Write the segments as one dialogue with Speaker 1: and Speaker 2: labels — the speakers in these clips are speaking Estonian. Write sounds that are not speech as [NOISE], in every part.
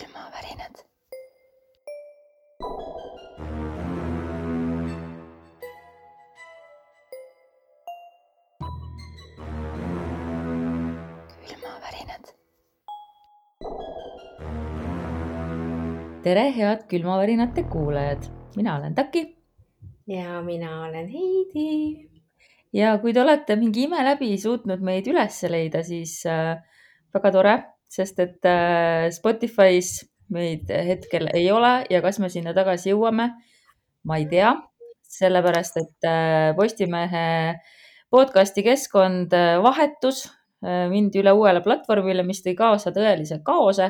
Speaker 1: külmavärinad. külmavärinad. tere, head külmavärinate kuulajad, mina olen Taki
Speaker 2: ja mina olen Heidi.
Speaker 1: ja kui te olete mingi ime läbi suutnud meid üles leida, siis äh, väga tore, sest et äh, Spotify's meid hetkel ei ole ja kas me sinna tagasi jõuame, ma ei tea, sellepärast et äh, Postimehe podcasti keskkond äh, vahetus, mindi üle uuele platvormile, mis tõi kaasa tõelise kaose.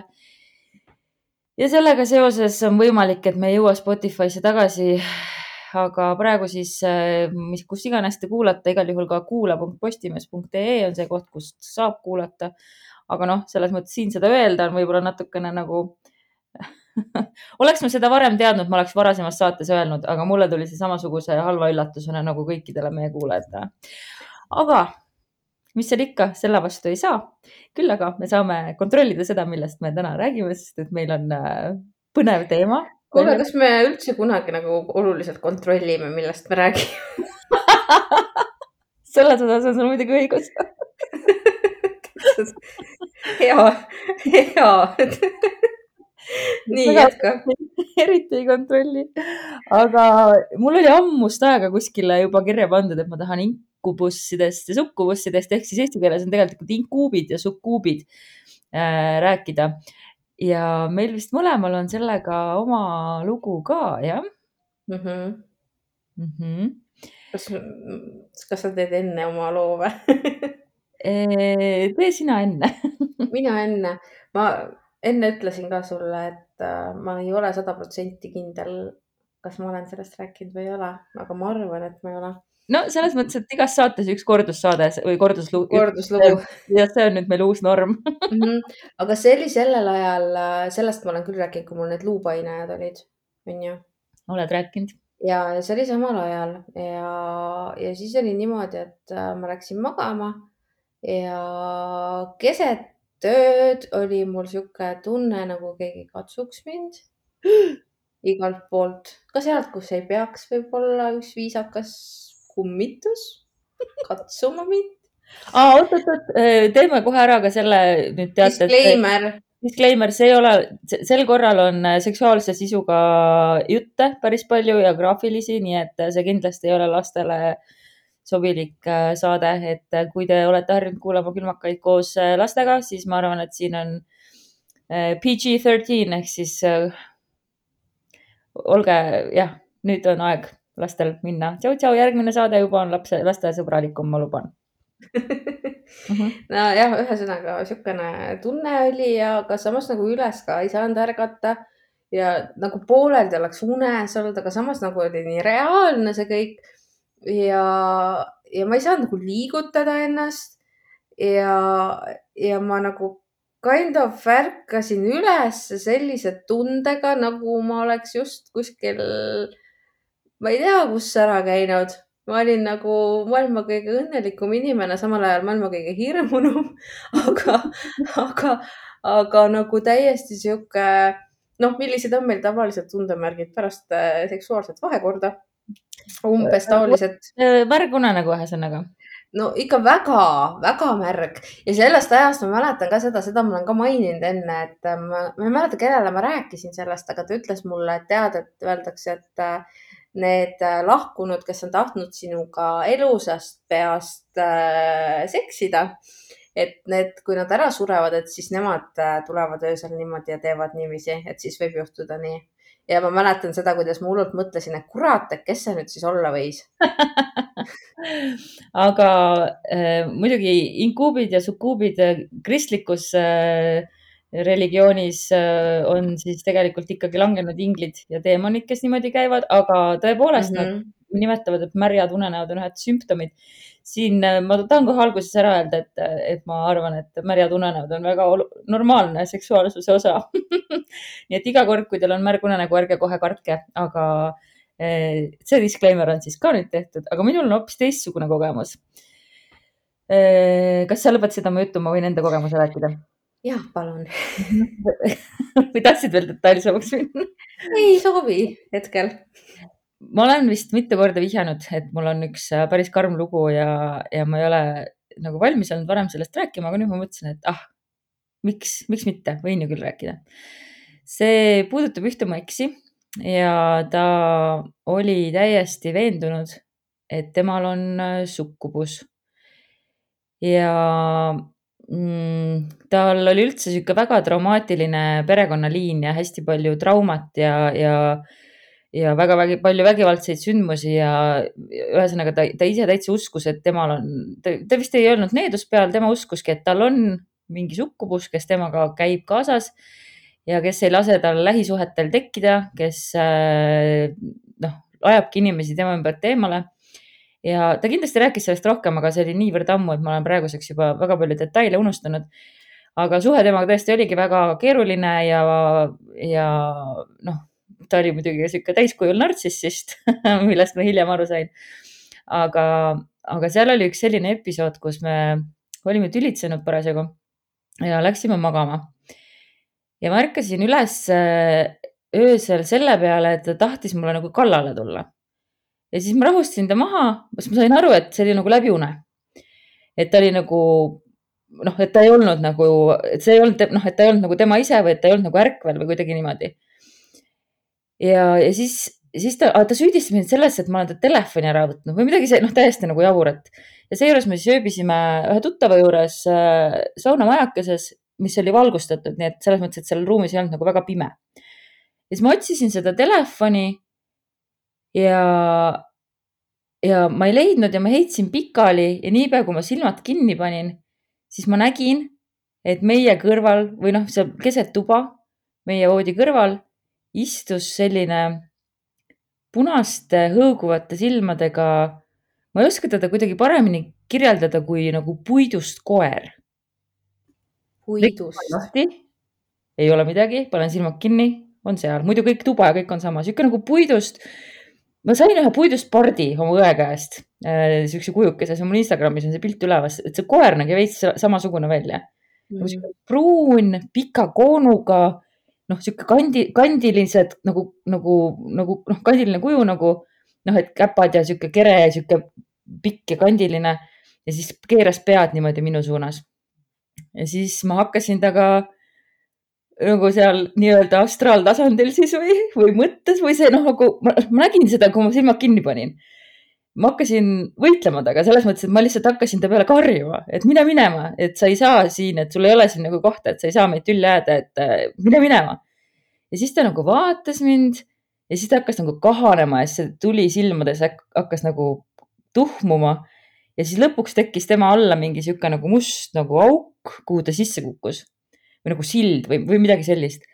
Speaker 1: ja sellega seoses on võimalik, et me ei jõua Spotify'sse tagasi. aga praegu siis, mis, kus iganes te kuulate, igal juhul ka kuula.postimees.ee on see koht, kust saab kuulata. Aga noh, selles mõttes siin seda öelda on võib-olla natukene nagu [LAUGHS] oleks ma seda varem teadnud, ma oleks varasemas saates öelnud, aga mulle tuli see samasuguse halva üllatusena nagu kõikidele meie kuulajatele. aga mis seal ikka, selle vastu ei saa. küll aga me saame kontrollida seda, millest me täna räägime, sest et meil on äh, põnev teema.
Speaker 2: kuule, kas me üldse kunagi nagu oluliselt kontrollime, millest me räägime [LAUGHS]
Speaker 1: selles osas on sul muidugi õigus [LAUGHS] [LAUGHS]
Speaker 2: hea, hea [LAUGHS] nii, jätka. [LAUGHS]
Speaker 1: eriti ei kontrolli. aga mul oli ammust aega kuskile juba kirja pandud, et ma tahan inkubussidest ja sukkubussidest ehk siis eesti keeles on tegelikult inkuubid ja sukkuubid äh, rääkida. ja meil vist mõlemal on sellega oma lugu ka, jah
Speaker 2: mm. -hmm.
Speaker 1: Mm -hmm.
Speaker 2: kas, kas sa teed enne oma loo või
Speaker 1: tee sina enne [LAUGHS]
Speaker 2: mina enne, ma enne ütlesin ka sulle, et äh, ma ei ole sada protsenti kindel, kas ma olen sellest rääkinud või ei ole, aga ma arvan, et ma ei ole.
Speaker 1: no selles mõttes, et igas saates üks kordussaade või korduslugu.
Speaker 2: korduslugu. [LAUGHS]
Speaker 1: ja see on nüüd meil uus norm [LAUGHS]
Speaker 2: mm. -hmm. aga see oli sellel ajal, sellest ma olen küll rääkinud, kui mul need luupainajad olid, onju.
Speaker 1: oled rääkinud?
Speaker 2: ja, ja see oli samal ajal ja, ja siis oli niimoodi, et äh, ma läksin magama ja keset tööd oli mul sihuke tunne, nagu keegi katsuks mind igalt poolt, ka sealt, kus ei peaks võib-olla üks viisakas kummitus katsuma mind.
Speaker 1: aa, oot, oot, oot, teeme kohe ära ka selle nüüd teate.
Speaker 2: Disclaimer.
Speaker 1: Disclaimer, see ei ole, sel korral on seksuaalse sisuga jutte päris palju ja graafilisi, nii et see kindlasti ei ole lastele äh, sobilik äh, saade, et äh, kui te olete harjunud kuulama külmakaid koos äh, lastega, siis ma arvan, et siin on PG-13 ehk siis olge jah, nüüd on aeg lastel minna. tšau-tšau, järgmine saade juba on lapse, lastesõbralikum, ma luban
Speaker 2: mm -hmm. nojah, ühesõnaga niisugune tunne oli ja aga samas nagu üles ka ei saanud ärgata ja nagu pooleldi oleks unes olnud, aga samas nagu oli nii reaalne see kõik ja, ja ma ei saanud nagu liigutada ennast. Ja, ja ma nagu kind of ärkasin üles sellise tundega, nagu ma oleks just kuskil, ma ei tea, kus ära käinud. ma olin nagu maailma kõige õnnelikum inimene, samal ajal maailma kõige hirmunum, [LAUGHS] aga, aga, aga nagu täiesti sihuke, noh, millised on meil tavaliselt tundemärgid pärast äh, seksuaalset vahekorda umbes taolised.
Speaker 1: Äh, märg unenägu ühesõnaga.
Speaker 2: no ikka väga-väga märg ja sellest ajast ma mäletan ka seda, seda ma olen ka maininud enne, et äh, ma, ma ei mäleta, kellele ma rääkisin sellest, aga ta ütles mulle, et tead, et öeldakse, et äh, need lahkunud, kes on tahtnud sinuga elusast peast äh, seksida, et need, kui nad ära surevad, et siis nemad tulevad öösel niimoodi ja teevad niiviisi, et siis võib juhtuda nii ja ma mäletan seda, kuidas ma hullult mõtlesin, et kurat, et kes see nüüd siis olla võis [LAUGHS]
Speaker 1: aga äh, muidugi inkuubid ja sukuubid äh, kristlikus äh, religioonis äh, on siis tegelikult ikkagi langenud inglid ja teemonid, kes niimoodi käivad, aga tõepoolest mm -hmm. nad nimetavad, et märjad unenäod on ühed sümptomid. Siin äh, ma tahan kohe alguses ära öelda, et, et ma arvan, et märjad unenäod on väga normaalne seksuaalsuse osa [LAUGHS] nii et iga kord, kui teil on märg unenägu, ärge kohe kartke, aga äh, see disclaimer on siis ka nüüd tehtud, aga minul on hoopis teistsugune kogemus. Äh, kas sa lõpetasid oma juttu, ma võin enda kogemuse rääkida?
Speaker 2: jah, palun [LAUGHS]
Speaker 1: või tahtsid veel detailsemaks minna?
Speaker 2: ei soovi hetkel.
Speaker 1: Ma olen vist mitu korda vihjanud, et mul on üks äh, päris karm lugu ja, ja ma ei ole nagu valmis olnud varem sellest rääkima, aga nüüd ma mõtlesin, et ah, miks, miks mitte, võin ju küll rääkida. see puudutab ühte mu eksi ja ta oli täiesti veendunud, et temal on äh, sukkubus. ja mm, tal oli üldse niisugune väga traumaatiline perekonnaliin ja hästi palju traumat ja, ja ja väga vägi, palju vägivaldseid sündmusi ja ühesõnaga ta, ta ise täitsa uskus, et temal on, ta vist ei olnud needus peal, tema uskuski, et tal on mingi sukkubus, kes temaga käib kaasas ja kes ei lase tal lähisuhetel tekkida, kes äh, noh, ajabki inimesi tema ümbert eemale. ja ta kindlasti rääkis sellest rohkem, aga see oli niivõrd ammu, et ma olen praeguseks juba väga palju detaile unustanud. aga suhe temaga tõesti oligi väga keeruline ja, ja noh, ta oli muidugi sihuke täiskujul nartsissist [LAUGHS] millest ma hiljem aru sain. aga, aga seal oli üks selline episood, kus me olime tülitsenud parasjagu ja läksime magama ja ma ärkasin üles äh, öösel selle peale, et ta tahtis mulle nagu kallale tulla. ja siis ma rahustasin ta maha, sest ma sain aru, et see oli nagu läbiune. et ta oli nagu noh, et ta ei olnud nagu, et see ei olnud noh, et ta ei olnud nagu tema ise või et ta ei olnud nagu ärkvel või kuidagi niimoodi. Ja, ja siis, siis ta, ta süüdistas mind selles, et ma olen ta telefoni ära võtnud või midagi noh, täiesti nagu jabur, et ja seejuures me siis ööbisime ühe tuttava juures äh, saunamajakeses mis oli valgustatud, nii et selles mõttes, et seal ruumis ei olnud nagu väga pime. ja siis ma otsisin seda telefoni ja, ja ma ei leidnud ja ma heitsin pikali ja niipea, kui ma silmad kinni panin, siis ma nägin, et meie kõrval või noh, seal keset tuba, meie voodi kõrval istus selline punaste hõõguvate silmadega, ma ei oska teda kuidagi paremini kirjeldada kui nagu puidust koer.
Speaker 2: Puidust.
Speaker 1: lahti, ei ole midagi, panen silmad kinni, on seal, muidu kõik tuba ja kõik on sama, sihuke nagu puidust. ma sain ühe puidust pardi oma õe käest äh,, siukse kujukese, see on mul Instagramis on see pilt üleval, et see koer nägi veits samasugune välja. Mm.. Nagu pruun, pika koonuga, noh, sihuke kandi, kandilised nagu, nagu, nagu noh, kandiline kuju nagu noh, et käpad ja sihuke kere ja sihuke pikk ja kandiline ja siis keeras pead niimoodi minu suunas ja siis ma hakkasin temaga nagu seal nii-öelda astraaltasandil siis või, või mõttes või see noh, nagu ma, ma nägin seda, kui ma silmad kinni panin. Ma hakkasin võitlema temaga selles mõttes, et ma lihtsalt hakkasin ta peale karjuma, et mine minema, et sa ei saa siin, et sul ei ole siin nagu kohta, et sa ei saa meid tülli jääda, et äh, mine minema. ja siis ta nagu vaatas mind ja siis ta hakkas nagu kahanema ja siis see tuli silmades hakkas nagu tuhmuma ja siis lõpuks tekkis tema alla mingi sihuke nagu must nagu auk, kuhu ta sisse kukkus või nagu sild või, või midagi sellist.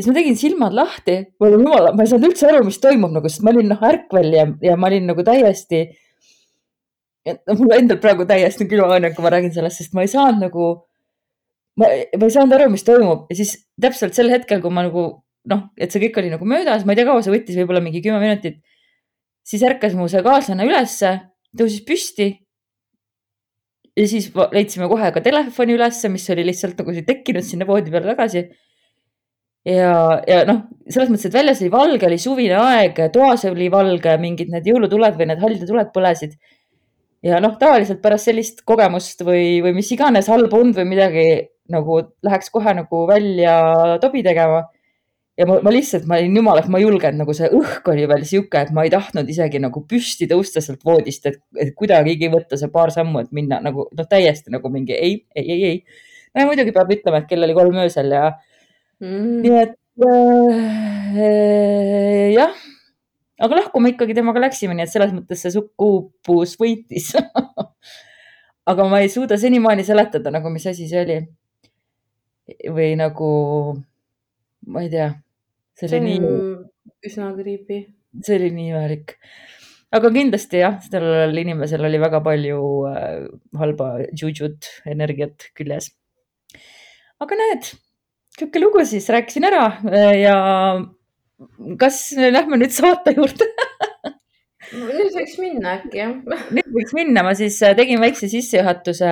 Speaker 1: Ja siis ma tegin silmad lahti, ma olin jumala, ma ei saanud üldse aru, mis toimub nagu, sest ma olin noh ärkvel ja, ja ma olin nagu täiesti. noh, mul endal praegu täiesti külmaõnn, kui ma räägin sellest, sest ma ei saanud nagu, ma ei saanud aru, mis toimub ja siis täpselt sel hetkel, kui ma nagu noh, et see kõik oli nagu möödas, ma ei tea, kaua see võttis, võib-olla mingi kümme minutit. siis ärkas mu see kaaslane ülesse, tõusis püsti ja siis leidsime kohe ka telefoni ülesse, mis oli lihtsalt nagu tekkinud sinna voodi peale tagasi. Ja, ja noh, selles mõttes, et väljas oli valge, oli suvine aeg, toas oli valge, mingid need jõulutuled või need hallituled põlesid. ja noh, tavaliselt pärast sellist kogemust või, või mis iganes halba und või midagi nagu läheks kohe nagu välja tobi tegema ja ma, ma lihtsalt, ma olin jumala, ma ei julgenud, nagu see õhk oli veel sihuke, et ma ei tahtnud isegi nagu püsti tõusta sealt voodist, et, et kuidagigi võtta see paar sammu, et minna nagu noh, täiesti nagu mingi ei, ei, ei, ei. no ja muidugi peab ütlema, et kell oli kolm öösel ja mm. nii et äh, jah, aga lahku me ikkagi temaga läksime, nii et selles mõttes see sukupuus võitis [LAUGHS] aga ma ei suuda senimaani seletada nagu, mis asi see oli. või nagu, ma ei tea
Speaker 2: see oli nii. üsna creepy.
Speaker 1: see oli nii imelik. aga kindlasti jah, sellel inimesel oli väga palju äh, halba jujut, energiat küljes. aga näed, sihuke lugu siis, rääkisin ära äh, ja kas lähme nüüd saate juurde? [LAUGHS]
Speaker 2: Nüüd võiks minna äkki jah.
Speaker 1: Nüüd võiks minna, ma siis äh, tegin väikse sissejuhatuse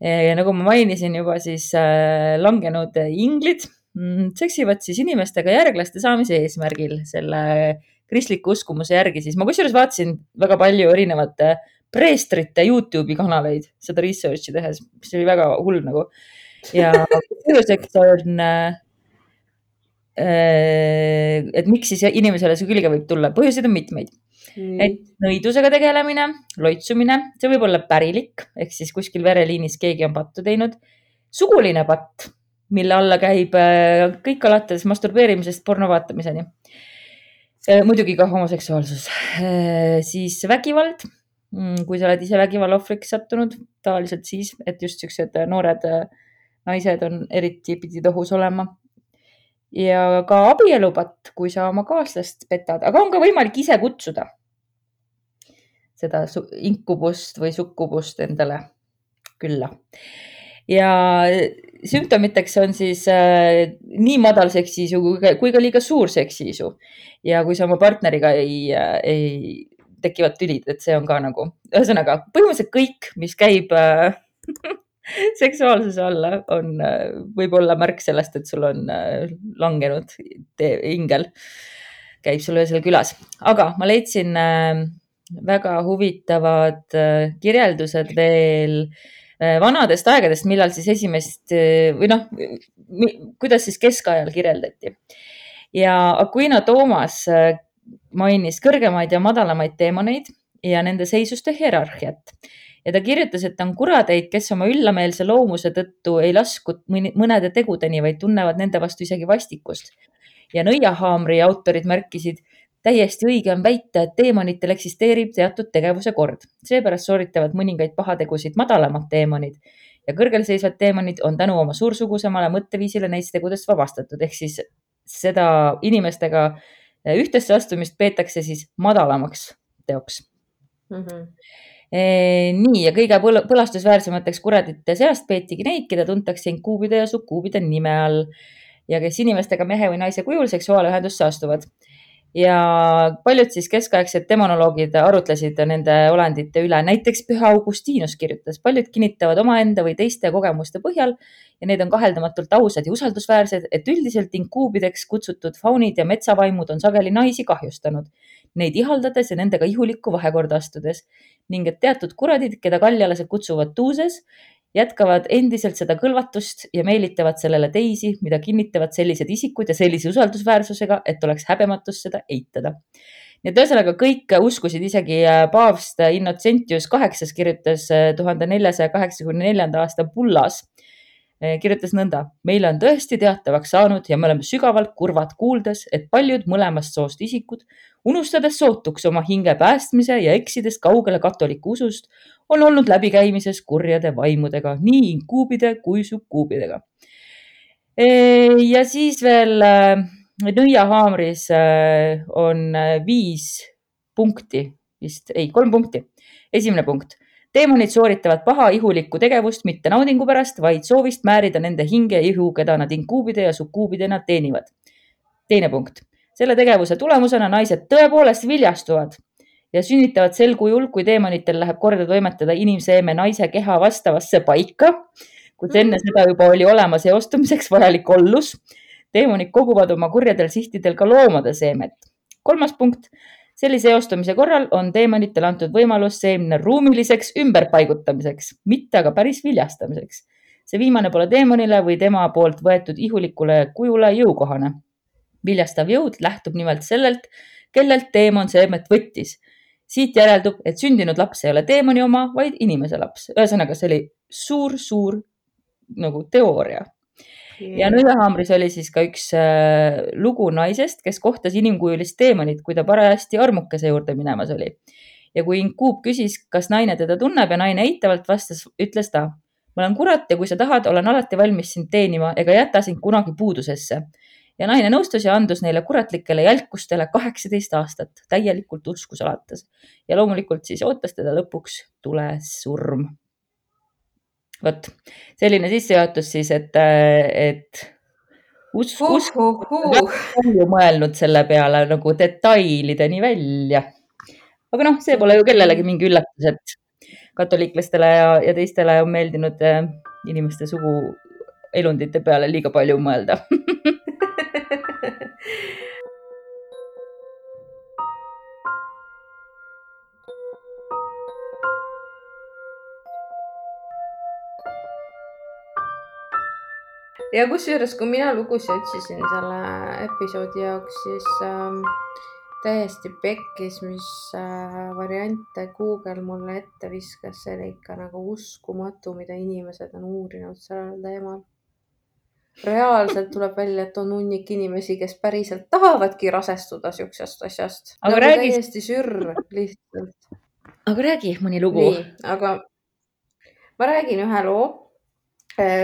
Speaker 1: ja nagu ma mainisin juba, siis äh, langenud inglid mm, seksivad siis inimestega järglaste saamise eesmärgil selle kristliku uskumuse järgi, siis. Ma kusjuures vaatasin väga palju erinevate preestrite Youtube'i kanaleid seda research'i tehes, mis oli väga hull nagu. Ja põhjuseks on äh, et miks siis inimesele see külge võib tulla, põhjuseid on mitmeid. Mm.. et nõidusega tegelemine, loitsumine, see võib olla pärilik ehk siis kuskil vereliinis keegi on pattu teinud. suguline patt, mille alla käib äh, kõik alates masturbeerimisest porno vaatamiseni. Äh, muidugi ka homoseksuaalsus, äh, siis vägivald, mm, kui sa oled ise vägivalla ohvriks sattunud, tavaliselt siis, et just siuksed noored naised on eriti pidid ohus olema ja ka abielupatt, kui sa oma kaaslast petad, aga on ka võimalik ise kutsuda seda inkubust või sukkubust endale külla. ja sümptomiteks on siis äh, nii madal seksiisu kui, kui ka liiga suur seksiisu. ja kui sa oma partneriga ei äh,, ei, tekivad tülid, et see on ka nagu, ühesõnaga põhimõtteliselt kõik, mis käib äh, [LAUGHS] [LAUGHS] seksuaalsuse alla on, äh, võib-olla märk sellest, et sul on langenud ingel, käib sul öösel külas. aga ma leidsin väga huvitavad kirjeldused veel vanadest aegadest, millal siis esimest või noh, kuidas siis keskajal kirjeldati. ja Aquino Toomas mainis kõrgemaid ja madalamaid teemoneid ja nende seisuste hierarhiat ja ta kirjutas, et on kuradeid, kes oma üllameelse loomuse tõttu ei lasku mõnede tegudeni, vaid tunnevad nende vastu isegi vastikust. ja Nõiahaamri autorid märkisid, täiesti õige on väita, et teemonitel eksisteerib teatud tegevuse kord, seepärast sooritavad mõningaid pahategusid madalamad teemonid ja kõrgelseisvad teemonid on tänu oma suursugusemale mõtteviisile neist tegudest vabastatud, ehk siis seda inimestega ühtesse astumist peetakse siis madalamaks teoks mm. -hmm nii ja kõige põlastusväärsemateks kuradite seast peetigi neid, keda tuntakse inkuubide ja sukuubide nime all ja kes inimestega mehe või naise kujul seksuaalühendusse astuvad. Ja paljud siis keskaegsed demonoloogid arutlesid nende olendite üle, näiteks Püha Augustinus kirjutas, paljud kinnitavad omaenda või teiste kogemuste põhjal ja need on kaheldamatult ausad ja usaldusväärsed, et üldiselt inkuubideks kutsutud faunid ja metsavaimud on sageli naisi kahjustanud neid ihaldades ja nendega ihulikku vahekorda astudes. Ning et teatud kuradid, keda kaljalased kutsuvad tuuses, jätkavad endiselt seda kõlvatust ja meelitavad sellele teisi, mida kinnitavad sellised isikud ja sellise usaldusväärsusega, et oleks häbematus seda eitada. nii et ühesõnaga kõik uskusid, isegi äh, paavst Innocentius kaheksas kirjutas äh, tuhande neljasaja kaheksakümne neljanda aasta bullas äh, kirjutas nõnda. meile on tõesti teatavaks saanud ja me oleme sügavalt kurvad kuuldes, et paljud mõlemast soost isikud unustades sootuks oma hinge päästmise ja eksides kaugele katoliku usust, on olnud läbikäimises kurjade vaimudega, nii inkuubide kui sukkuubidega. E, ja siis veel äh, nõiahaamris on viis punkti, vist ei, kolm punkti. esimene punkt, teemonid sooritavad paha ihulikku tegevust mitte naudingu pärast, vaid soovist määrida nende hinge ja ihu, keda nad inkuubide ja sukkuubidena teenivad. teine punkt selle tegevuse tulemusena naised tõepoolest viljastuvad ja sünnitavad sel kujul, kui teemanitel läheb korda toimetada inimseeme naise keha vastavasse paika, kuid enne mm. seda juba oli olemas eostumiseks vajalik ollus. teemonid koguvad oma kurjadel sihtidel ka loomade seemet. kolmas punkt, sellise eostumise korral on teemonitele antud võimalus seemne ruumiliseks ümberpaigutamiseks, mitte aga päris viljastamiseks. see viimane pole teemonile või tema poolt võetud ihulikule kujule jõukohane viljastav jõud lähtub nimelt sellelt, kellelt teemon seemet võttis. siit järeldub, et sündinud laps ei ole teemoni oma, vaid inimese laps. ühesõnaga, see oli suur-suur nagu teooria. Ja Nõiahaamris oli siis ka üks äh, lugu naisest, kes kohtas inimkujulist teemonit, kui ta parajasti armukese juurde minemas oli. ja kui Inkuub küsis, kas naine teda tunneb ja naine eitavalt vastas, ütles ta. ma olen kurat ja kui sa tahad, olen alati valmis sind teenima ega jäta sind kunagi puudusesse ja naine nõustus ja andus neile kuratlikele jälkustele kaheksateist aastat, täielikult uskus alates. ja loomulikult siis ootas teda lõpuks tulesurm. Vot selline sissejuhatus siis, et, et usk, usk uh, uh, uh. palju mõelnud selle peale nagu detailideni välja. aga noh, see pole ju kellelegi mingi üllatus, et katoliiklastele ja, ja teistele on meeldinud äh, inimeste suguelundite peale liiga palju mõelda [LAUGHS]
Speaker 2: ja kusjuures, kui mina lugusid otsisin selle episoodi jaoks, siis ähm, täiesti pekkis, mis äh, variante Google mulle ette viskas, see oli ikka nagu uskumatu, mida inimesed on uurinud sellel teemal. reaalselt tuleb välja, et on hunnik inimesi, kes päriselt tahavadki rasestuda siuksest asjast.
Speaker 1: aga
Speaker 2: nagu
Speaker 1: räägi,
Speaker 2: täiesti sürr lihtsalt.
Speaker 1: aga räägi mõni lugu.
Speaker 2: nii, aga ma räägin ühe loo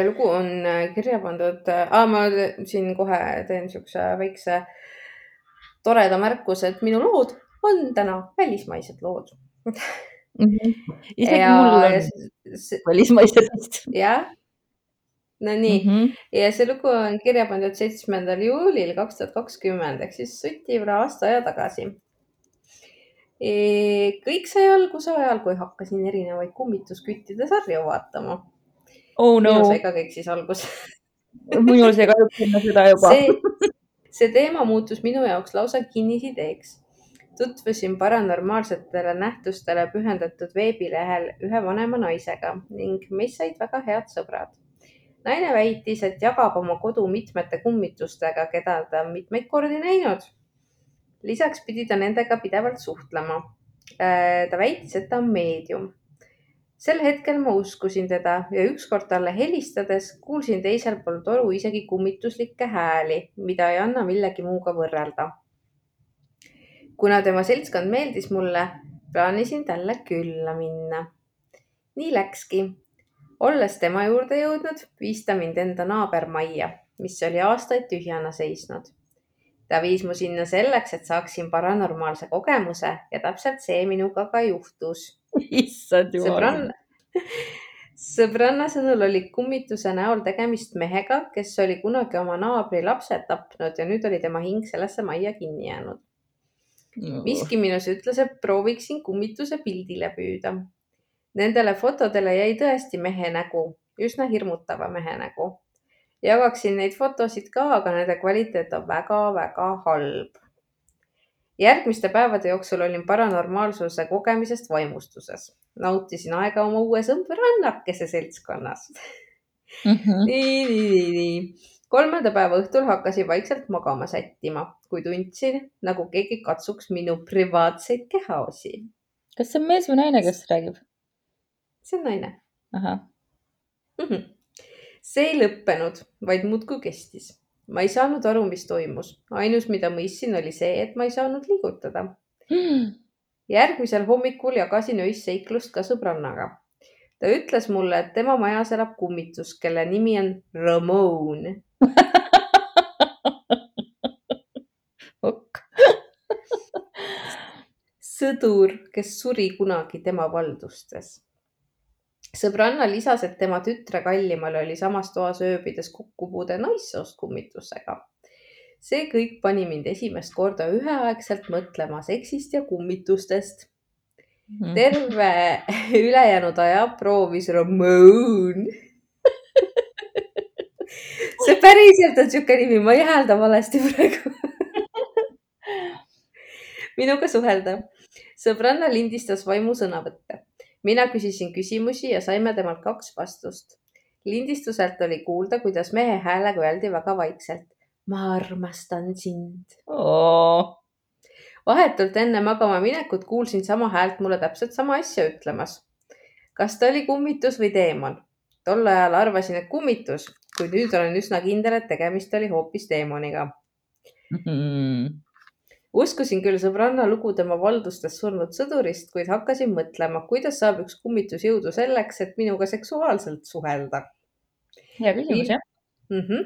Speaker 2: lugu on äh, kirja pandud ah,, ma siin kohe teen siukse väikse toreda märkuse, et minu lood on täna välismaised lood
Speaker 1: mm. -hmm. isegi
Speaker 2: ja,
Speaker 1: mul on välismaised
Speaker 2: jah, no nii mm
Speaker 1: -hmm.
Speaker 2: ja see lugu on kirja pandud seitsmendal juulil kaks tuhat kakskümmend ehk siis suti üle aasta aja tagasi. E, kõik sai alguse ajal, kui hakkasin erinevaid kummitusküttide sarju vaatama
Speaker 1: oh no.
Speaker 2: minul sai ka kõik siis alguse [LAUGHS]
Speaker 1: minul sai kahjuks enne seda juba.
Speaker 2: see, see teema muutus minu jaoks lausa kinnisideeks. tutvusin paranormaalsetele nähtustele pühendatud veebilehel ühe vanema naisega ning meist said väga head sõbrad. naine väitis, et jagab oma kodu mitmete kummitustega, keda ta on mitmeid kordi näinud. lisaks pidi ta nendega pidevalt suhtlema. Äh, ta väitis, et ta on meedium sel hetkel ma uskusin teda ja ükskord talle helistades kuulsin teisel pool toru isegi kummituslikke hääli, mida ei anna millegi muuga võrrelda. kuna tema seltskond meeldis mulle, plaanisin talle külla minna. nii läkski. olles tema juurde jõudnud, viis ta mind enda naabermajja, mis oli aastaid tühjana seisnud. ta viis mu sinna selleks, et saaksin paranormaalse kogemuse ja täpselt see minuga ka juhtus
Speaker 1: issand jumal.
Speaker 2: sõbranna, sõnul oli kummituse näol tegemist mehega, kes oli kunagi oma naabri lapsed tapnud ja nüüd oli tema hing sellesse majja kinni jäänud no.. miski minus ütles, et prooviksin kummituse pildile püüda. Nendele fotodele jäi tõesti mehe nägu, üsna hirmutava mehe nägu. jagaksin neid fotosid ka, aga nende kvaliteet on väga-väga halb järgmiste päevade jooksul olin paranormaalsuse kogemisest vaimustuses. nautisin aega oma uue sõbrannakese seltskonnas mm. -hmm. nii, nii, nii, nii. kolmanda päeva õhtul hakkasin vaikselt magama sättima, kui tundsin, nagu keegi katsuks minu privaatseid kehaosi.
Speaker 1: kas see on mees või naine, kes räägib?
Speaker 2: see on naine.
Speaker 1: ahah
Speaker 2: mm. -hmm. see ei lõppenud, vaid muudkui kestis ma ei saanud aru, mis toimus. ainus, mida mõistsin, oli see, et ma ei saanud liigutada mm.. [GASPS] järgmisel hommikul jagasin öisseiklust ka sõbrannaga. ta ütles mulle, et tema majas elab kummitus, kelle nimi on Ramon [LAUGHS] [LAUGHS] sõdur, kes suri kunagi tema valdustes sõbranna lisas, et tema tütre kallimal oli samas toas ööbides kokkupuude naissoost kummitusega. see kõik pani mind esimest korda üheaegselt mõtlema seksist ja kummitustest. Mhm. terve [LAUGHS] ülejäänud aja proovis Ramon [LAUGHS] see päriselt on sihuke nimi, ma ei häälda valesti praegu [LAUGHS] minuga suhelda. sõbranna lindistas vaimusõnavõtte mina küsisin küsimusi ja saime temalt kaks vastust. lindistuselt oli kuulda, kuidas mehe häälega öeldi väga vaikselt. ma armastan sind
Speaker 1: oh..
Speaker 2: vahetult enne magama minekut kuulsin sama häält mulle täpselt sama asja ütlemas. kas ta oli kummitus või teemon? tol ajal arvasin, et kummitus, kuid nüüd olen üsna kindel, et tegemist oli hoopis teemoniga mm. -hmm uskusin küll sõbranna lugu tema valdustes surnud sõdurist, kuid hakkasin mõtlema, kuidas saab üks kummitus jõudu selleks, et minuga seksuaalselt suhelda.
Speaker 1: hea küsimus, jah
Speaker 2: mm. -hmm.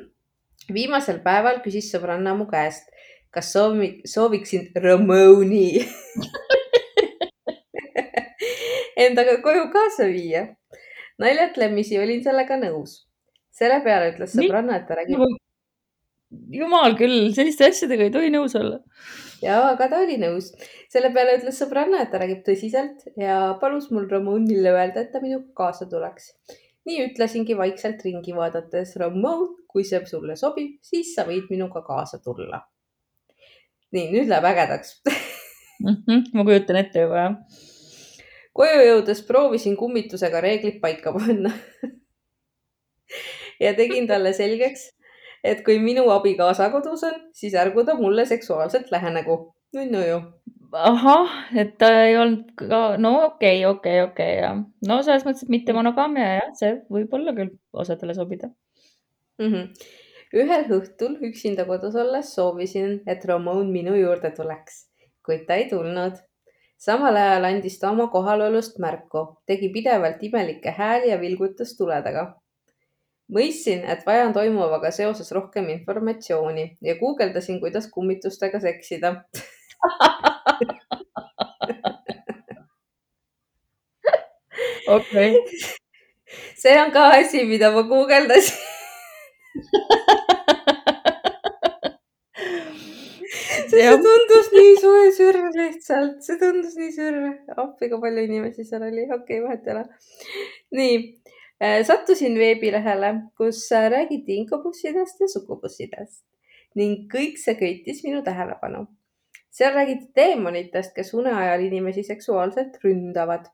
Speaker 2: viimasel päeval küsis sõbranna mu käest, kas soovi, sooviksin Ramoni [LAUGHS] endaga koju kaasa viia. naljatlemisi olin sellega nõus. selle peale ütles sõbranna, et ta räägib
Speaker 1: jumal küll, selliste asjadega ei tohi nõus olla.
Speaker 2: Ja, aga ta oli nõus. selle peale ütles sõbranna, et ta räägib tõsiselt ja palus mul Ramonile öelda, et ta minuga kaasa tuleks. nii ütlesingi vaikselt ringi vaadates, Ramon, kui see sulle sobib, siis sa võid minuga kaasa tulla. nii, nüüd läheb ägedaks
Speaker 1: mm. -hmm, ma kujutan ette juba, jah.
Speaker 2: koju jõudes proovisin kummitusega reeglid paika panna ja tegin talle selgeks, et kui minu abikaasa kodus on, siis ärgu ta mulle seksuaalselt lähenegu. no ju.
Speaker 1: ahah, et ta ei olnud ka, no okei okay,, okei okay,, okei okay, ja no selles mõttes, et mitte monogaamia jah, see võib olla küll osadele sobida
Speaker 2: mm. -hmm. ühel õhtul üksinda kodus olles soovisin, et Ramon minu juurde tuleks, kuid ta ei tulnud samal ajal andis ta oma kohalolust märku, tegi pidevalt imelikke hääli ja vilgutas tuledega mõistsin, et vajan toimuvaga seoses rohkem informatsiooni ja guugeldasin, kuidas kummitustega seksida
Speaker 1: okei.
Speaker 2: see on ka asi, mida ma guugeldasin see tundus nii soe sürv lihtsalt, see tundus nii sürv. appi, kui palju inimesi seal oli, okei okay,, vahet ei ole. nii sattusin veebilehele, kus äh, räägiti inkobussidest ja sukubussidest ning kõik see köitis minu tähelepanu. seal räägiti teemonitest, kes une ajal inimesi seksuaalselt ründavad.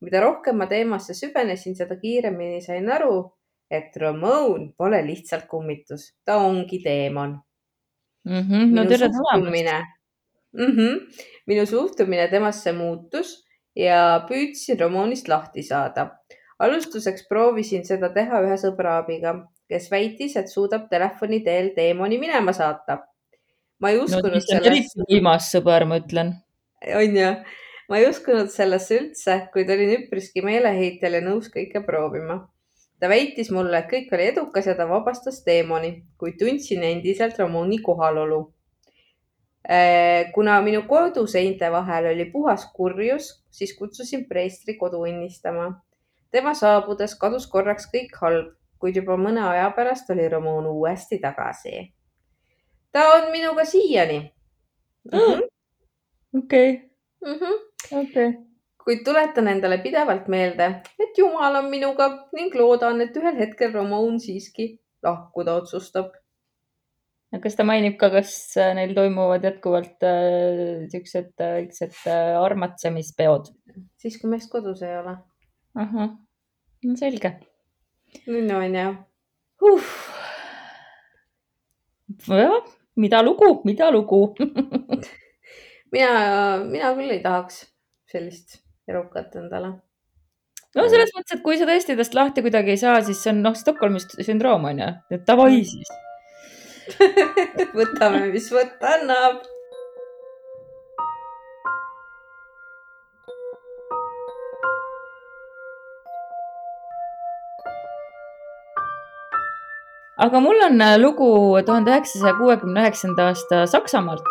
Speaker 2: mida rohkem ma teemasse süvenesin, seda kiiremini sain aru, et Ramon pole lihtsalt kummitus, ta ongi teemon
Speaker 1: mm. -hmm, no tere tulemast.
Speaker 2: Mm -hmm. minu suhtumine temasse muutus ja püüdsin Ramonist lahti saada alustuseks proovisin seda teha ühe sõbra abiga, kes väitis, et suudab telefoni teel teemoni minema saata. ma ei uskunud no,
Speaker 1: sellesse. võimas sõber, ma ütlen.
Speaker 2: on ju, ma ei uskunud sellesse üldse, kuid olin üpriski meeleheitel ja nõus kõike proovima. ta väitis mulle, et kõik oli edukas ja ta vabastas teemoni, kuid tundsin endiselt Ramoni kohalolu äh, kuna minu koduseinte vahel oli puhas kurjus, siis kutsusin preestri kodu õnnistama tema saabudes kadus korraks kõik halb, kuid juba mõne aja pärast oli Ramon uuesti tagasi. ta on minuga siiani.
Speaker 1: Mhm. [GASPS] okei. Mhm. okei.
Speaker 2: kuid tuletan endale pidevalt meelde, et Jumal on minuga ning loodan, et ühel hetkel Ramon siiski lahkuda otsustab.
Speaker 1: kas ta mainib ka, kas äh, neil toimuvad jätkuvalt äh, siuksed äh, väiksed äh, armatsemispeod?
Speaker 2: siis, kui meest kodus ei ole
Speaker 1: ahah, no selge.
Speaker 2: no on jah
Speaker 1: uh.. jah, mida lugu, mida lugu [LAUGHS]
Speaker 2: mina, mina küll ei tahaks sellist erukat endale.
Speaker 1: no selles mõttes, et kui sa tõesti tast lahti kuidagi ei saa, siis see on noh, Stockholmi sündroom on ju, et davai mm. siis [LAUGHS]
Speaker 2: võtame, mis võtta annab
Speaker 1: aga mul on äh, lugu tuhande üheksasaja kuuekümne üheksanda aasta Saksamaalt,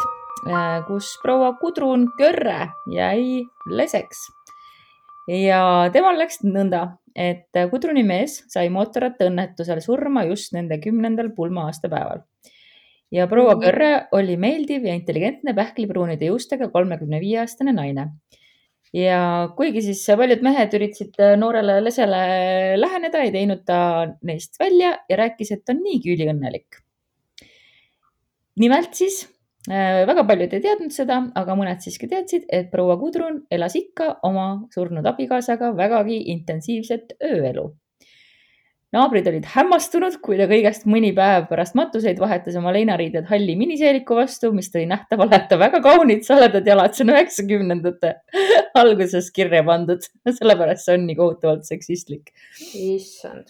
Speaker 1: äh, kus proua Gudrun Körre jäi leseks. ja temal läks nõnda, et Gudruni mees sai mootorrattaõnnetusel surma just nende kümnendal pulma aastapäeval. ja proua mhm. Körre oli meeldiv ja intelligentne pähklipruunide juustega kolmekümne viie aastane naine ja kuigi siis paljud mehed üritasid äh, noorele lesele läheneda, ei teinud ta neist välja ja rääkis, et on niigi üliõnnelik. nimelt siis äh, väga paljud ei teadnud seda, aga mõned siiski teadsid, et proua Gudrun elas ikka oma surnud abikaasaga vägagi intensiivset ööelu naabrid olid hämmastunud, kui ta kõigest mõni päev pärast matuseid vahetas oma leinariided halli miniseeliku vastu, mis tõi nähtavale, et ta väga kaunid saledad jalad, see on üheksakümnendate [LAUGHS] alguses kirja pandud, sellepärast see on nii kohutavalt seksistlik.
Speaker 2: issand.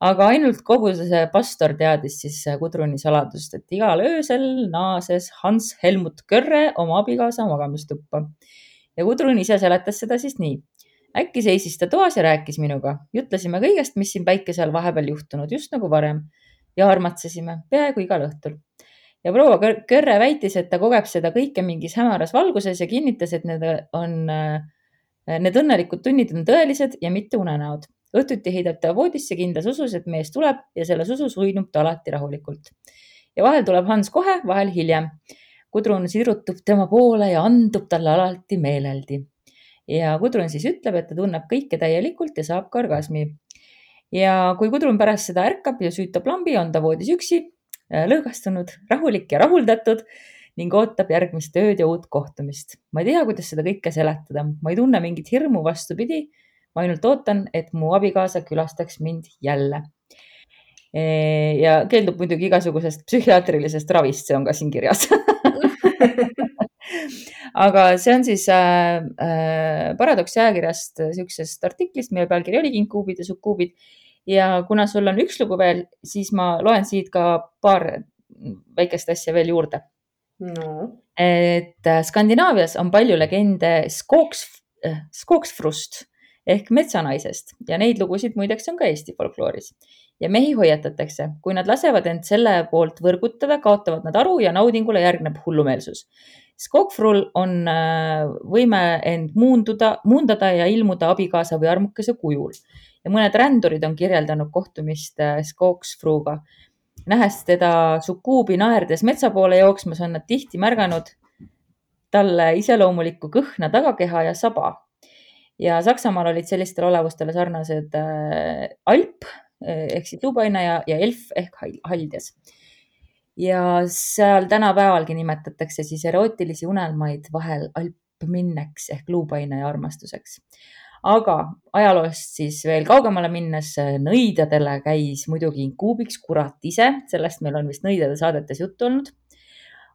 Speaker 1: aga ainult kogu see pastor teadis siis Gudruni saladust, et igal öösel naases Hans Helmut Körre oma abikaasa magamistuppa ja Gudrun ise seletas seda siis nii äkki seisis ta toas ja rääkis minuga. jutlesime kõigest, mis siin päikese all vahepeal juhtunud, just nagu varem ja armatsesime peaaegu igal õhtul. ja proua Körre väitis, et ta kogeb seda kõike mingis hämaras valguses ja kinnitas, et need on, need õnnelikud tunnid on tõelised ja mitte unenäod. õhtuti heidab ta voodisse kindlas usus, et mees tuleb ja selles usus uinub ta alati rahulikult. ja vahel tuleb Hans kohe, vahel hiljem. Gudrun sirutub tema poole ja andub talle alati meeleldi. Ja Gudrun siis ütleb, et ta tunneb kõike täielikult ja saab ka orgasmi. ja kui Gudrun pärast seda ärkab ja süütab lambi, on ta voodis üksi, lõõgastunud, rahulik ja rahuldatud ning ootab järgmist ööd ja uut kohtumist. ma ei tea, kuidas seda kõike seletada, ma ei tunne mingit hirmu, vastupidi. ma ainult ootan, et mu abikaasa külastaks mind jälle. ja keeldub muidugi igasugusest psühhiaatrilisest ravist, see on ka siin kirjas [LAUGHS] aga see on siis äh, äh, Paradoksi ajakirjast niisugusest artiklist, mille pealkiri oli Inkuubid ja sukkuubid. ja kuna sul on üks lugu veel, siis ma loen siit ka paar väikest asja veel juurde
Speaker 2: no..
Speaker 1: et äh, Skandinaavias on palju legende Skogs, äh, Skogsfrust ehk metsanaisest ja neid lugusid muideks on ka Eesti folklooris. ja mehi hoiatatakse, kui nad lasevad end selle poolt võrgutada, kaotavad nad aru ja naudingule järgneb hullumeelsus. Skogfrul on äh, võime end muunduda, muundada ja ilmuda abikaasa või armukese kujul ja mõned rändurid on kirjeldanud kohtumist Skogsfruga nähes teda sukuubi naerdes metsa poole jooksmas, on nad tihti märganud talle iseloomulikku kõhna tagakeha ja saba. ja Saksamaal olid sellistele olevustele sarnased äh, alp ehk siis luupaina ja, ja elf ehk haljas. Ja seal tänapäevalgi nimetatakse siis erootilisi unelmaid vahel alpminneks ehk luupaina ja armastuseks aga ajaloost siis veel kaugemale minnes, nõidadele käis muidugi inkuubiks kurat ise, sellest meil on vist nõidade saadetes juttu olnud.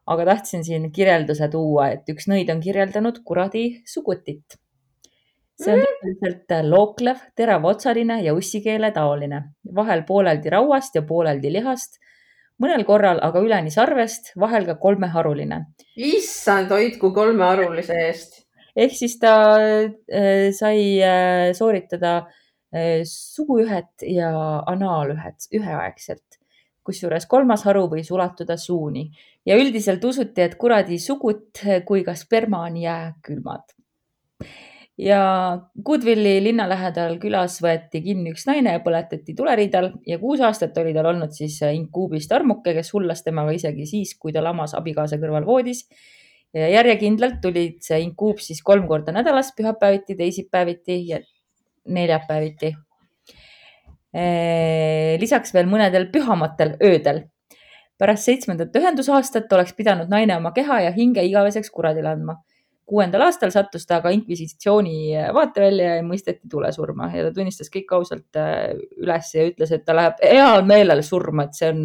Speaker 1: aga tahtsin siin kirjelduse tuua, et üks nõid on kirjeldanud kuradi sugutit. see on tüüpiliselt looklev, teravotsaline ja ussikeele taoline, vahel pooleldi rauast ja pooleldi lihast mõnel korral aga üleni sarvest, vahel ka kolmeharuline.
Speaker 2: issand, hoidku kolmeharulise eest
Speaker 1: ehk siis ta äh, sai äh, sooritada äh, suguühet ja analühet üheaegselt, kusjuures kolmas haru võis ulatuda suuni ja üldiselt usuti, et kuradi sugut kui ka sperma on jääkülmad. Ja Goodwilli linna lähedal külas võeti kinni üks naine ja põletati tuleriidal ja kuus aastat oli tal olnud siis inkuubist armuke, kes hullas temaga isegi siis, kui ta lamas abikaasa kõrval voodis ja järjekindlalt tulid see inkuub siis kolm korda nädalas, pühapäeviti, teisipäeviti ja neljapäeviti. lisaks veel mõnedel pühamatel öödel. pärast seitsmendat ühendusaastat oleks pidanud naine oma keha ja hinge igaveseks kuradile andma. Kuuendal aastal sattus ta aga inkvisitsiooni vaatevälja ja mõisteti tulesurma ja ta tunnistas kõik ausalt äh, üles ja ütles, et ta läheb heal meelel surma, et see on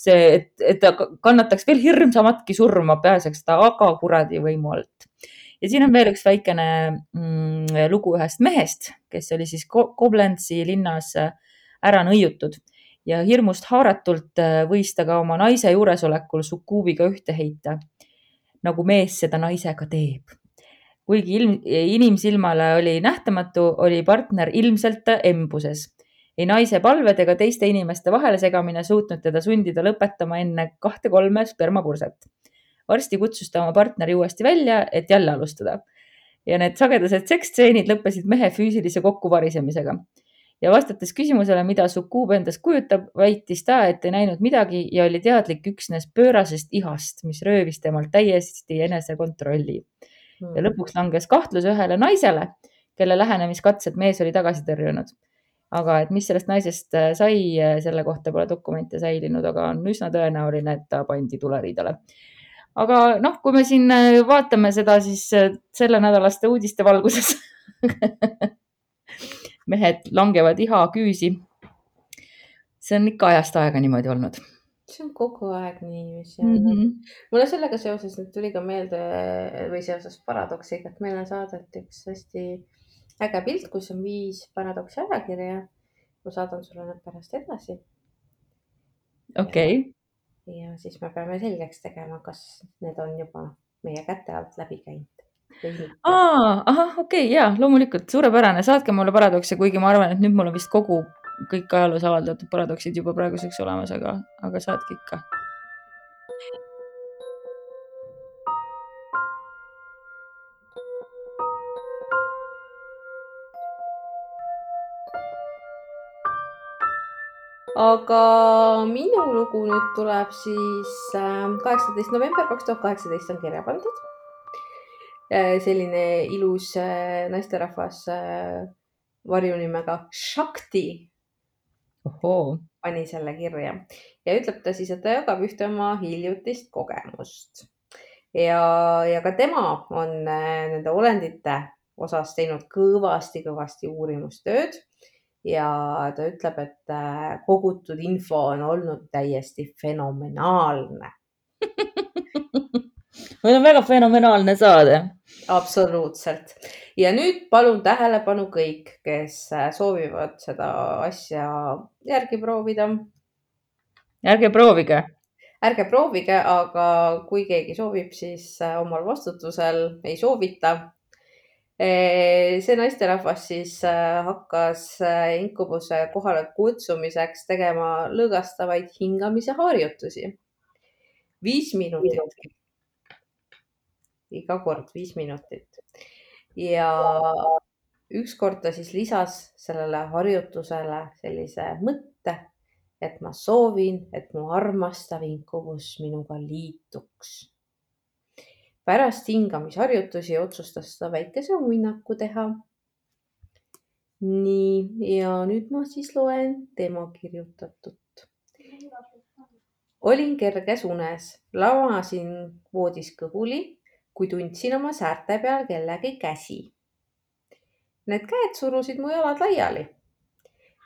Speaker 1: see, et, et ta kannataks veel hirmsamatki surma, pääseks ta aga kuradi võimu alt. ja siin on veel üks väikene mm, lugu ühest mehest, kes oli siis Koblenzi linnas äh, ära nõiutud. Ja hirmust haaratult äh, võis ta ka oma naise juuresolekul sukuubiga ühte heita, nagu mees seda naisega teeb kuigi ilm, inimsilmale oli nähtamatu, oli partner ilmselt embuses ei naise palved ega teiste inimeste vahelesegamine suutnud teda sundida lõpetama enne kahte-kolme spermapurset. varsti kutsus ta oma partneri uuesti välja, et jälle alustada. ja need sagedased seksstseenid lõppesid mehe füüsilise kokkuvarisemisega. Ja vastates küsimusele, mida sukuub endast kujutab, väitis ta, et ei näinud midagi ja oli teadlik üksnes pöörasest ihast, mis röövis temalt täiesti enesekontrolli. ja hmm. lõpuks langes kahtlus ühele naisele, kelle lähenemiskatsed mees oli tagasi tõrjunud aga et mis sellest naisest äh, sai, äh, selle kohta pole dokumente säilinud, aga on üsna tõenäoline, et ta pandi tuleriidale. aga noh, kui me siin äh, vaatame seda, siis sellenädalaste uudiste valguses [LAUGHS] mehed langevad iha küüsi. see on ikka ajast aega niimoodi olnud
Speaker 2: see on kogu aeg niiviisi mm. -hmm. mulle sellega seoses nüüd tuli ka meelde või seoses paradoksiga, et meile saadeti üks hästi äge pilt, kus on viis paradoksi ajakirja. ma saadan sulle need pärast edasi.
Speaker 1: okei okay..
Speaker 2: ja siis me peame selgeks tegema, kas need on juba meie käte alt läbi käinud.
Speaker 1: Aa, ahah, okei okay,, ja loomulikult suurepärane, saatke mulle paradokse, kuigi ma arvan, et nüüd mul on vist kogu, kõik ajaloos avaldatud paradoksid juba praeguseks olemas, aga, aga saatke ikka.
Speaker 2: Aga minu lugu nüüd tuleb siis äh, kaheksateist november kaks tuhat kaheksateist on kirja pandud. Selline ilus naisterahvas varjunimega Shakti
Speaker 1: ohoo
Speaker 2: pani selle kirja ja ütleb ta siis, et ta jagab ühte oma hiljutist kogemust. ja, ja ka tema on äh, nende olendite osas teinud kõvasti-kõvasti uurimustööd ja ta ütleb, et äh, kogutud info on olnud täiesti fenomenaalne
Speaker 1: meil on väga fenomenaalne saade.
Speaker 2: absoluutselt ja nüüd palun tähelepanu kõik, kes äh, soovivad seda asja järgi proovida.
Speaker 1: ärge proovige.
Speaker 2: ärge proovige, aga kui keegi soovib, siis äh, omal vastutusel ei soovita. Äh, see naisterahvas siis hakkas inkubuse kohale kutsumiseks tegema lõõgastavaid hingamise harjutusi. viis minutit. Iga kord viis minutit ja ükskord ta siis lisas sellele harjutusele sellise mõtte, et ma soovin, et mu armastav inkubus minuga liituks. pärast hingamisharjutusi otsustas ta väikese uinaku teha. nii, ja nüüd ma siis loen tema kirjutatut. olin kerges unes, lamasin voodis kõhuli kui tundsin oma säärte peal kellegi käsi. Need käed surusid mu jalad laiali.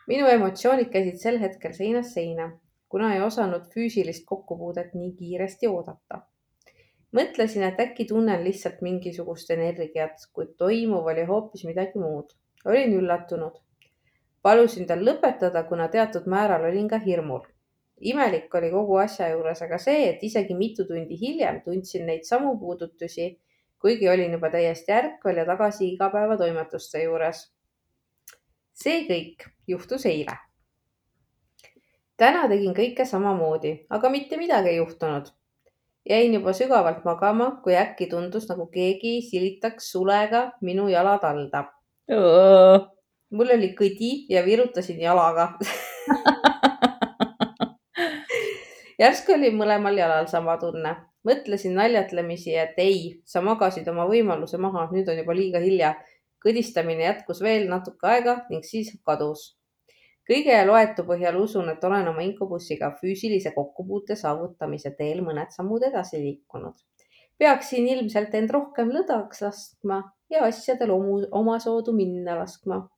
Speaker 2: minu emotsioonid käisid sel hetkel seinast seina, kuna ei osanud füüsilist kokkupuudet nii kiiresti oodata. mõtlesin, et äkki tunnen lihtsalt mingisugust energiat, kuid toimuv oli hoopis midagi muud. olin üllatunud. palusin tal lõpetada, kuna teatud määral olin ka hirmul imelik oli kogu asja juures aga see, et isegi mitu tundi hiljem tundsin neid samu puudutusi, kuigi olin juba täiesti ärkvel ja tagasi igapäevatoimetuste juures. see kõik juhtus eile. täna tegin kõike samamoodi, aga mitte midagi ei juhtunud. jäin juba sügavalt magama, kui äkki tundus, nagu keegi silitaks sulega minu jalad alda. mul oli kõdi ja virutasin jalaga [LAUGHS] järsku oli mõlemal jalal sama tunne. mõtlesin naljatlemisi, et ei, sa magasid oma võimaluse maha, nüüd on juba liiga hilja. kõdistamine jätkus veel natuke aega ning siis kadus. kõige loetu põhjal usun, et olen oma inkubussiga füüsilise kokkupuute saavutamise teel mõned sammud edasi liikunud. peaksin ilmselt end rohkem lõdvaks laskma ja asjadel omasoodu minna laskma.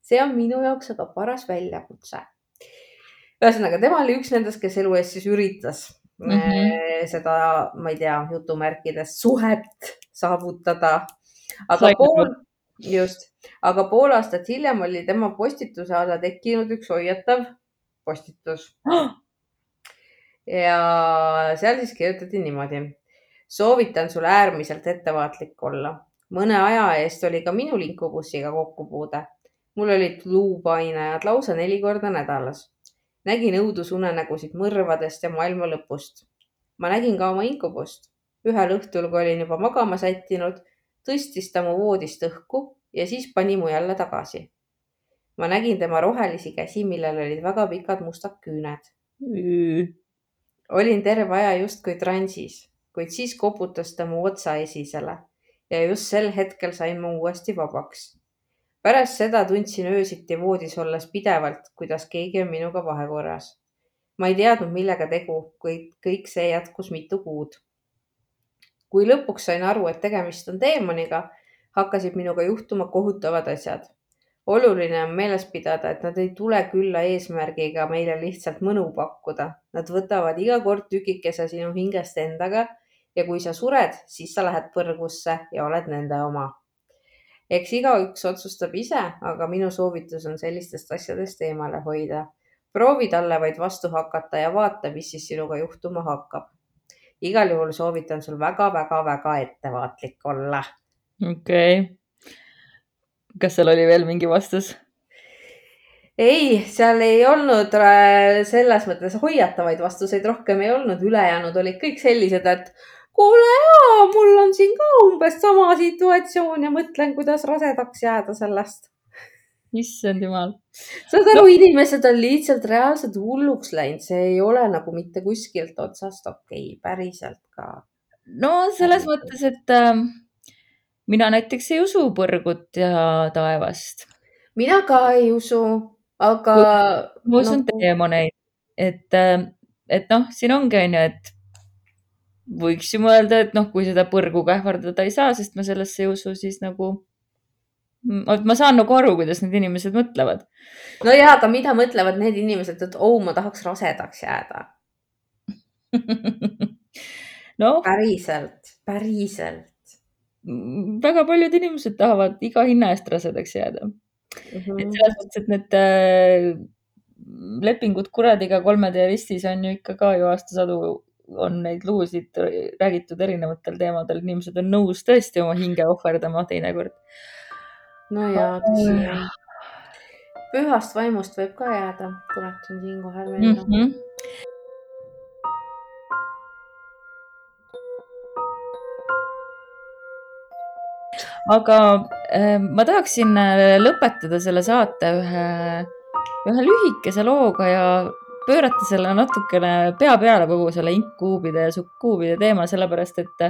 Speaker 2: see on minu jaoks aga paras väljakutse ühesõnaga, tema oli üks nendest, kes elu eest siis üritas mm -hmm. seda, ma ei tea, jutumärkides suhet saavutada. aga Sai pool, just, aga pool aastat hiljem oli tema postituse alla tekkinud üks hoiatav postitus ja seal siis kirjutati niimoodi. soovitan sul äärmiselt ettevaatlik olla. mõne aja eest oli ka minul inkubussiga kokkupuude. mul olid luupainajad lausa neli korda nädalas nägin õudusunenägusid mõrvadest ja maailma lõpust. ma nägin ka oma inkubust. ühel õhtul, kui olin juba magama sättinud, tõstis ta mu voodist õhku ja siis pani mu jälle tagasi. ma nägin tema rohelisi käsi, millel olid väga pikad mustad küüned mm.. olin terve aja justkui transis, kuid siis koputas ta mu otsa esisele ja just sel hetkel sain ma uuesti vabaks pärast seda tundsin öösiti voodis olles pidevalt, kuidas keegi on minuga vahekorras. ma ei teadnud, millega tegu, kuid kõik see jätkus mitu kuud. kui lõpuks sain aru, et tegemist on teemoniga, hakkasid minuga juhtuma kohutavad asjad. oluline on meeles pidada, et nad ei tule külla eesmärgiga meile lihtsalt mõnu pakkuda. Nad võtavad iga kord tükikese sinu hingest endaga ja kui sa sured, siis sa lähed põrgusse ja oled nende oma eks igaüks otsustab ise, aga minu soovitus on sellistest asjadest eemale hoida. proovi talle vaid vastu hakata ja vaata, mis siis sinuga juhtuma hakkab. igal juhul soovitan sul väga-väga-väga ettevaatlik olla.
Speaker 1: okei okay.. kas seal oli veel mingi vastus?
Speaker 2: ei, seal ei olnud äh, selles mõttes hoiatavaid vastuseid rohkem ei olnud, ülejäänud olid kõik sellised, et kuule jaa, mul on siin ka umbes sama situatsioon ja mõtlen, kuidas rasedaks jääda sellest
Speaker 1: issand jumal.
Speaker 2: saad aru no., inimesed on lihtsalt reaalselt hulluks läinud, see ei ole nagu mitte kuskilt otsast okei okay,, päriselt ka.
Speaker 1: no selles mõttes, et äh, mina näiteks ei usu põrgut ja taevast.
Speaker 2: mina ka ei usu, aga.
Speaker 1: ma usun no, teemoneid, et, äh, et noh, siin ongi onju, et võiks ju mõelda, et noh, kui seda põrguga ähvardada ei saa, sest ma sellesse ei usu, siis nagu ma saan nagu aru, kuidas need inimesed mõtlevad.
Speaker 2: no ja, aga mida mõtlevad need inimesed, et oh, ma tahaks rasedaks jääda [LAUGHS]
Speaker 1: no
Speaker 2: päriselt, päriselt.
Speaker 1: väga paljud inimesed tahavad iga hinna eest rasedaks jääda mm. -hmm. et selles mõttes, et need äh, lepingud kuradiga kolmetee ristis on ju ikka ka ju aastasadu on neid lugusid räägitud erinevatel teemadel, inimesed on nõus tõesti oma hinge ohverdama teinekord
Speaker 2: no jaa, tõsi jah. pühast vaimust võib ka jääda, tuletan siinkohal meelde mm. -hmm.
Speaker 1: aga äh, ma tahaksin äh, lõpetada selle saate ühe, ühe lühikese looga ja pöörata selle natukene pea peale kogu selle inkkuubide ja sukkuubide teema, sellepärast et,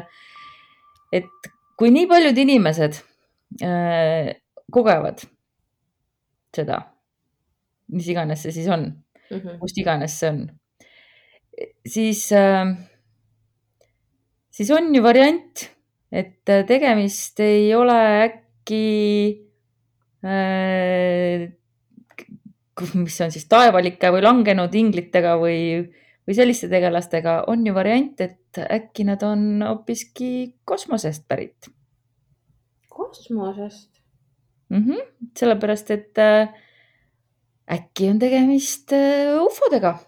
Speaker 1: et kui nii paljud inimesed äh, kogevad seda, mis iganes see siis on mm, -hmm. kust iganes see on, siis äh,, siis on ju variant, et tegemist ei ole äkki äh, mis on siis taevalike või langenud inglitega või, või selliste tegelastega, on ju variant, et äkki nad on hoopiski kosmosest pärit.
Speaker 2: kosmosest?
Speaker 1: mm. -hmm. sellepärast, et äh, äkki on tegemist äh, ufodega.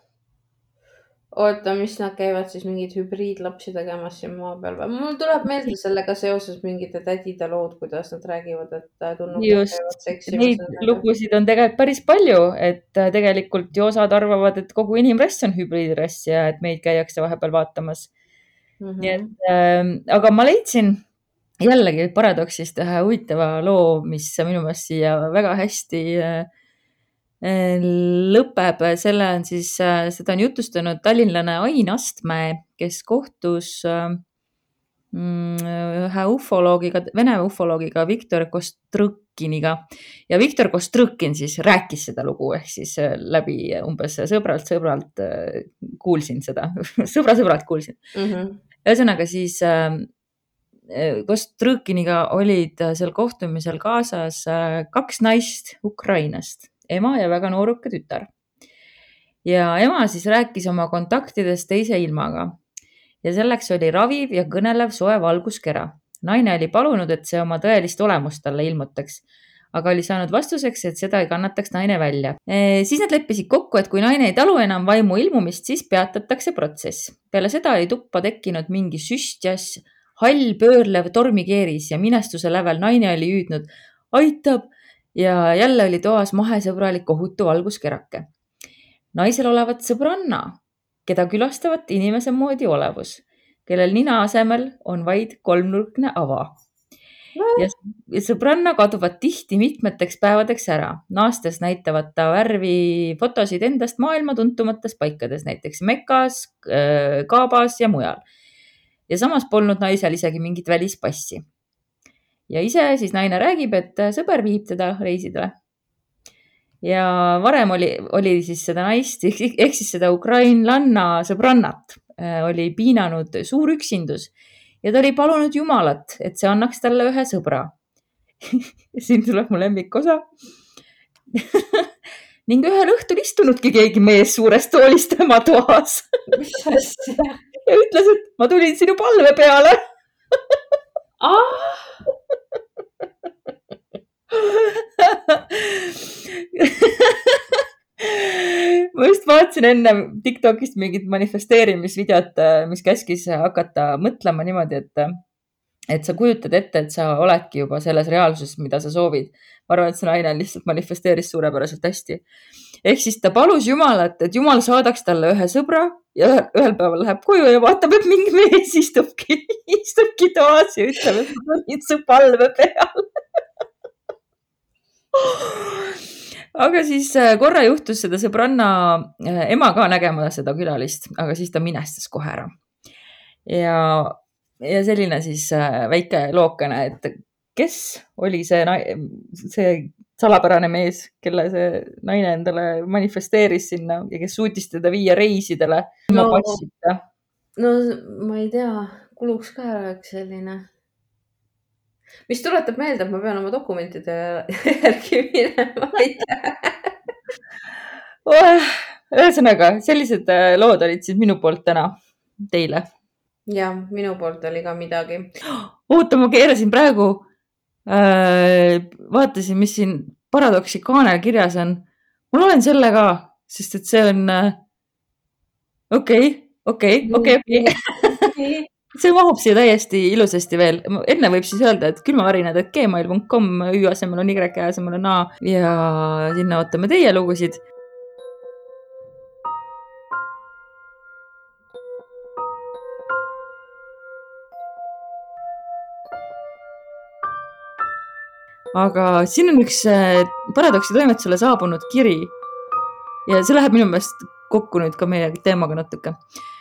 Speaker 2: Oota, mis nad käivad siis mingeid hübriidlapsi tegemas siin maa peal või? mul tuleb meelde sellega seoses mingite tädide lood, kuidas nad räägivad, et äh,
Speaker 1: tundub. just, neid lugusid on tegelikult päris palju, et äh, tegelikult ju osad arvavad, et kogu inimrass on hübriidrass ja et meid käiakse vahepeal vaatamas mm. -hmm. nii et äh,, aga ma leidsin jällegi paradoksist ühe huvitava loo, mis minu meelest siia väga hästi äh, lõpeb, selle on siis, äh, seda on jutustanud tallinlane Ain Astmäe, kes kohtus mm, ühe ufoloogiga, vene ufoloogiga Viktor Kostrõkiniga ja Viktor Kostrõkin siis rääkis seda lugu ehk siis läbi umbes sõbralt, sõbralt kuulsin seda [LAUGHS] sõbra sõbralt kuulsin mm. -hmm. ühesõnaga siis Äh, Kostrõkiniga olid äh, seal kohtumisel kaasas äh, kaks naist Ukrainast, ema ja väga nooruke tütar. ja ema siis rääkis oma kontaktidest teise ilmaga ja selleks oli raviv ja kõnelev soe valguskera. naine oli palunud, et see oma tõelist olemust talle ilmutaks, aga oli saanud vastuseks, et seda ei kannataks naine välja e,. siis nad leppisid kokku, et kui naine ei talu enam vaimu ilmumist, siis peatatakse protsess. peale seda oli tuppa tekkinud mingi süstjas hall pöörlev tormikeeris ja minestuse lävel naine oli hüüdnud aitab ja jälle oli toas mahesõbralik ohutu valguskerake. naisel olevat sõbranna, keda külastavat inimese moodi olevus, kellel nina asemel on vaid kolmnurkne ava ja sõbranna kaduvad tihti mitmeteks päevadeks ära, naastes näitavad ta värvi fotosid endast maailma tuntumates paikades, näiteks Mekas, Kaabas ja mujal ja samas polnud naisel isegi mingit välispassi. Ja ise siis naine räägib, et sõber viib teda reisidele. ja varem oli, oli siis seda naist ehk siis seda ukrainlanna sõbrannat äh, oli piinanud suur üksindus ja ta oli palunud Jumalat, et see annaks talle ühe sõbra. [LAUGHS] Siin tuleb mu lemmikosa. [LAUGHS] Ning ühel õhtul istunudki keegi mees suurest toolist tema toas. Ja ütles, et ma tulin sinu palve peale.
Speaker 2: Ah.
Speaker 1: Ma just vaatasin enne Tiktokist mingit manifesteerimisvideot, mis käskis hakata mõtlema niimoodi, et, et sa kujutad ette, et sa oledki juba selles reaalsuses, mida sa soovid. ma arvan, et see naine lihtsalt manifesteeris suurepäraselt hästi ehk siis ta palus Jumalat, et Jumal saadaks talle ühe sõbra ja ühel päeval läheb koju ja vaatab, et mingi mees istubki, [LAUGHS] istubki toas ja ütleb, et ma olin su palve peal [LAUGHS] aga siis äh, korra juhtus seda sõbranna äh, ema ka nägema seda külalist, aga siis ta minestas kohe ära. ja, ja selline siis äh, väike lookene, et kes oli see, see salapärane mees, kelle see naine endale manifesteeris sinna ja kes suutis teda viia reisidele ilma
Speaker 2: No.
Speaker 1: passita.
Speaker 2: no ma ei tea, kuluks ka ära üks selline. Mis tuletab meelde, et ma pean oma dokumentide [LAUGHS] järgi minema, aitäh.
Speaker 1: ühesõnaga, sellised äh, lood olid siis minu poolt täna teile.
Speaker 2: ja minu poolt oli ka midagi. [GASPS]
Speaker 1: oota, ma keerasin praegu äh,, vaatasin, mis siin paradoksi kaanel kirjas on. ma loen selle ka, sest et see on äh, okei, okei, okei, okei. [LAUGHS] see mahub siia täiesti ilusasti veel. enne võib siis öelda, et külmavärinad, et gmail.com Ü asemel on Y, Ä asemel on A ja sinna ootame teie lugusid. aga siin on üks äh, paradoksi toimetusele saabunud kiri ja see läheb minu meelest kokku nüüd ka meie teemaga natuke.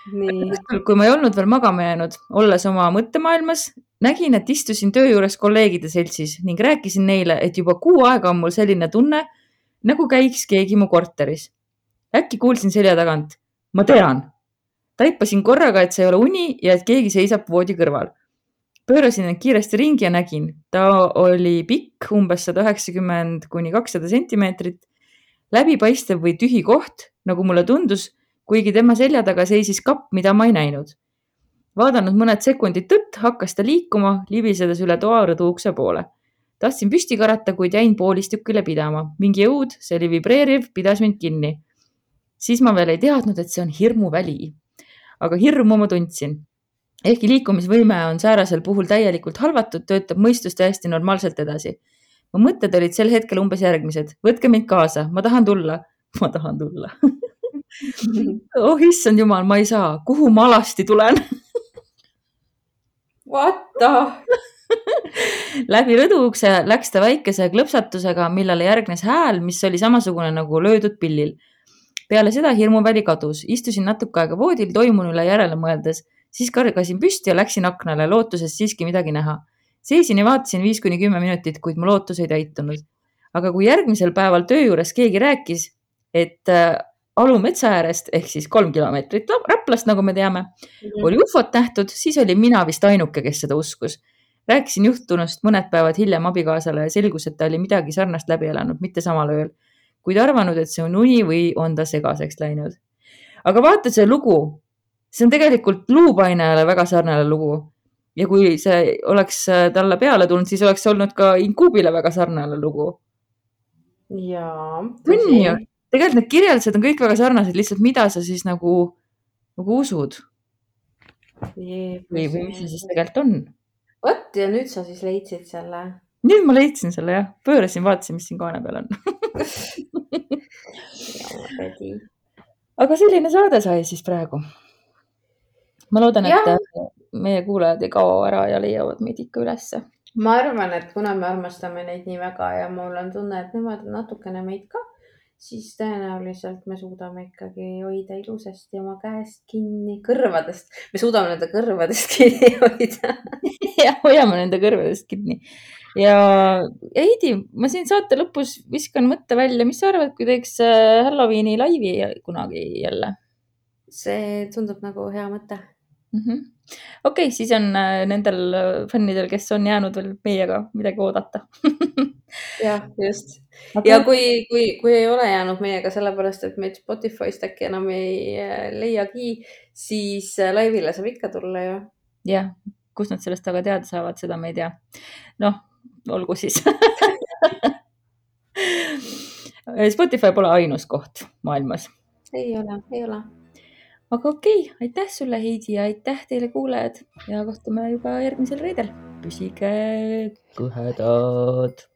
Speaker 1: Kui ma ei olnud veel magama jäänud, olles oma mõttemaailmas, nägin, et istusin töö juures kolleegide seltsis ning rääkisin neile, et juba kuu aega on mul selline tunne, nagu käiks keegi mu korteris. äkki kuulsin selja tagant. ma tean. taipasin korraga, et see ei ole uni ja et keegi seisab voodi kõrval. pöörasin end kiiresti ringi ja nägin, ta oli pikk umbes sada üheksakümmend kuni kakssada sentimeetrit, läbipaistev või tühi koht, nagu mulle tundus kuigi tema selja taga seisis kapp, mida ma ei näinud. vaadanud mõned sekundid tõtt, hakkas ta liikuma, libisedes üle toa rõduukse poole. tahtsin püsti karata, kuid jäin poolistükile pidama. mingi jõud, see oli vibreeriv, pidas mind kinni. siis ma veel ei teadnud, et see on hirmuväli. aga hirmu ma tundsin. ehkki liikumisvõime on säärasel puhul täielikult halvatud, töötab mõistus täiesti normaalselt edasi. mu mõtted olid sel hetkel umbes järgmised. võtke mind kaasa, ma tahan tulla. ma tahan tulla [LAUGHS] [LAUGHS] oh issand jumal, ma ei saa, kuhu ma alasti tulen? [LAUGHS]
Speaker 2: what the, [LAUGHS]
Speaker 1: läbi rõduukse läks ta väikese klõpsatusega, millele järgnes hääl, mis oli samasugune nagu löödud pillil. peale seda hirmuväli kadus, istusin natuke aega voodil toimunule järele mõeldes, siis kargasin püsti ja läksin aknale, lootuses siiski midagi näha. seisin ja vaatasin viis kuni kümme minutit, kuid mu lootus ei täitunud. aga kui järgmisel päeval töö juures keegi rääkis, et äh, Alu metsa äärest ehk siis kolm kilomeetrit Raplast, nagu me teame, oli ufot nähtud, siis olin mina vist ainuke, kes seda uskus. rääkisin juhtunust mõned päevad hiljem abikaasale ja selgus, et ta oli midagi sarnast läbi elanud, mitte samal ööl, kuid arvanud, et see on uni või on ta segaseks läinud. aga vaata see lugu, see on tegelikult luupainajale väga sarnane lugu ja kui see oleks äh, talle peale tulnud, siis oleks olnud ka Inkuubile väga sarnane lugu.
Speaker 2: jaa.
Speaker 1: on ju, tegelikult need kirjeldused on kõik väga sarnased, lihtsalt mida sa siis nagu, nagu usud või, või mis see siis tegelikult on
Speaker 2: vot ja nüüd sa siis leidsid selle.
Speaker 1: nüüd ma leidsin selle jah, pöörasin, vaatasin, mis siin kaane peal on. aga selline saade sai siis praegu. ma loodan, et meie kuulajad ei kao ära ja leiavad meid ikka ülesse.
Speaker 2: ma arvan, et kuna me armastame neid nii väga ja mul on tunne, et nemad natukene meid ka, siis tõenäoliselt me suudame ikkagi hoida ilusasti oma käest kinni, kõrvadest, me suudame nende kõrvadest [LAUGHS] kinni hoida. [LAUGHS]
Speaker 1: jah, hoiame nende kõrvadest kinni. ja Heidi, ma siin saate lõpus viskan mõtte välja, mis sa arvad, kui teeks äh, Halloweeni laivi kunagi jälle
Speaker 2: see tundub nagu hea mõte.
Speaker 1: Mm -hmm.? okei okay,, siis on äh, nendel äh, fännidel, kes on jäänud veel meiega midagi oodata [LAUGHS]
Speaker 2: jah, just.
Speaker 1: Aga-
Speaker 2: ja kui, kui, kui ei ole jäänud meiega sellepärast, et meid Spotify'st äkki enam ei äh, leiagi, siis laivile saab ikka tulla ju.
Speaker 1: jah, kust nad sellest aga teada saavad, seda me ei tea. noh, olgu siis. [LAUGHS] Spotify pole ainus koht maailmas,
Speaker 2: ei ole, ei ole.
Speaker 1: Aga okei okay,, aitäh sulle, Heidi ja aitäh teile, kuulajad ja kohtume juba järgmisel reedel. püsige kõhedad.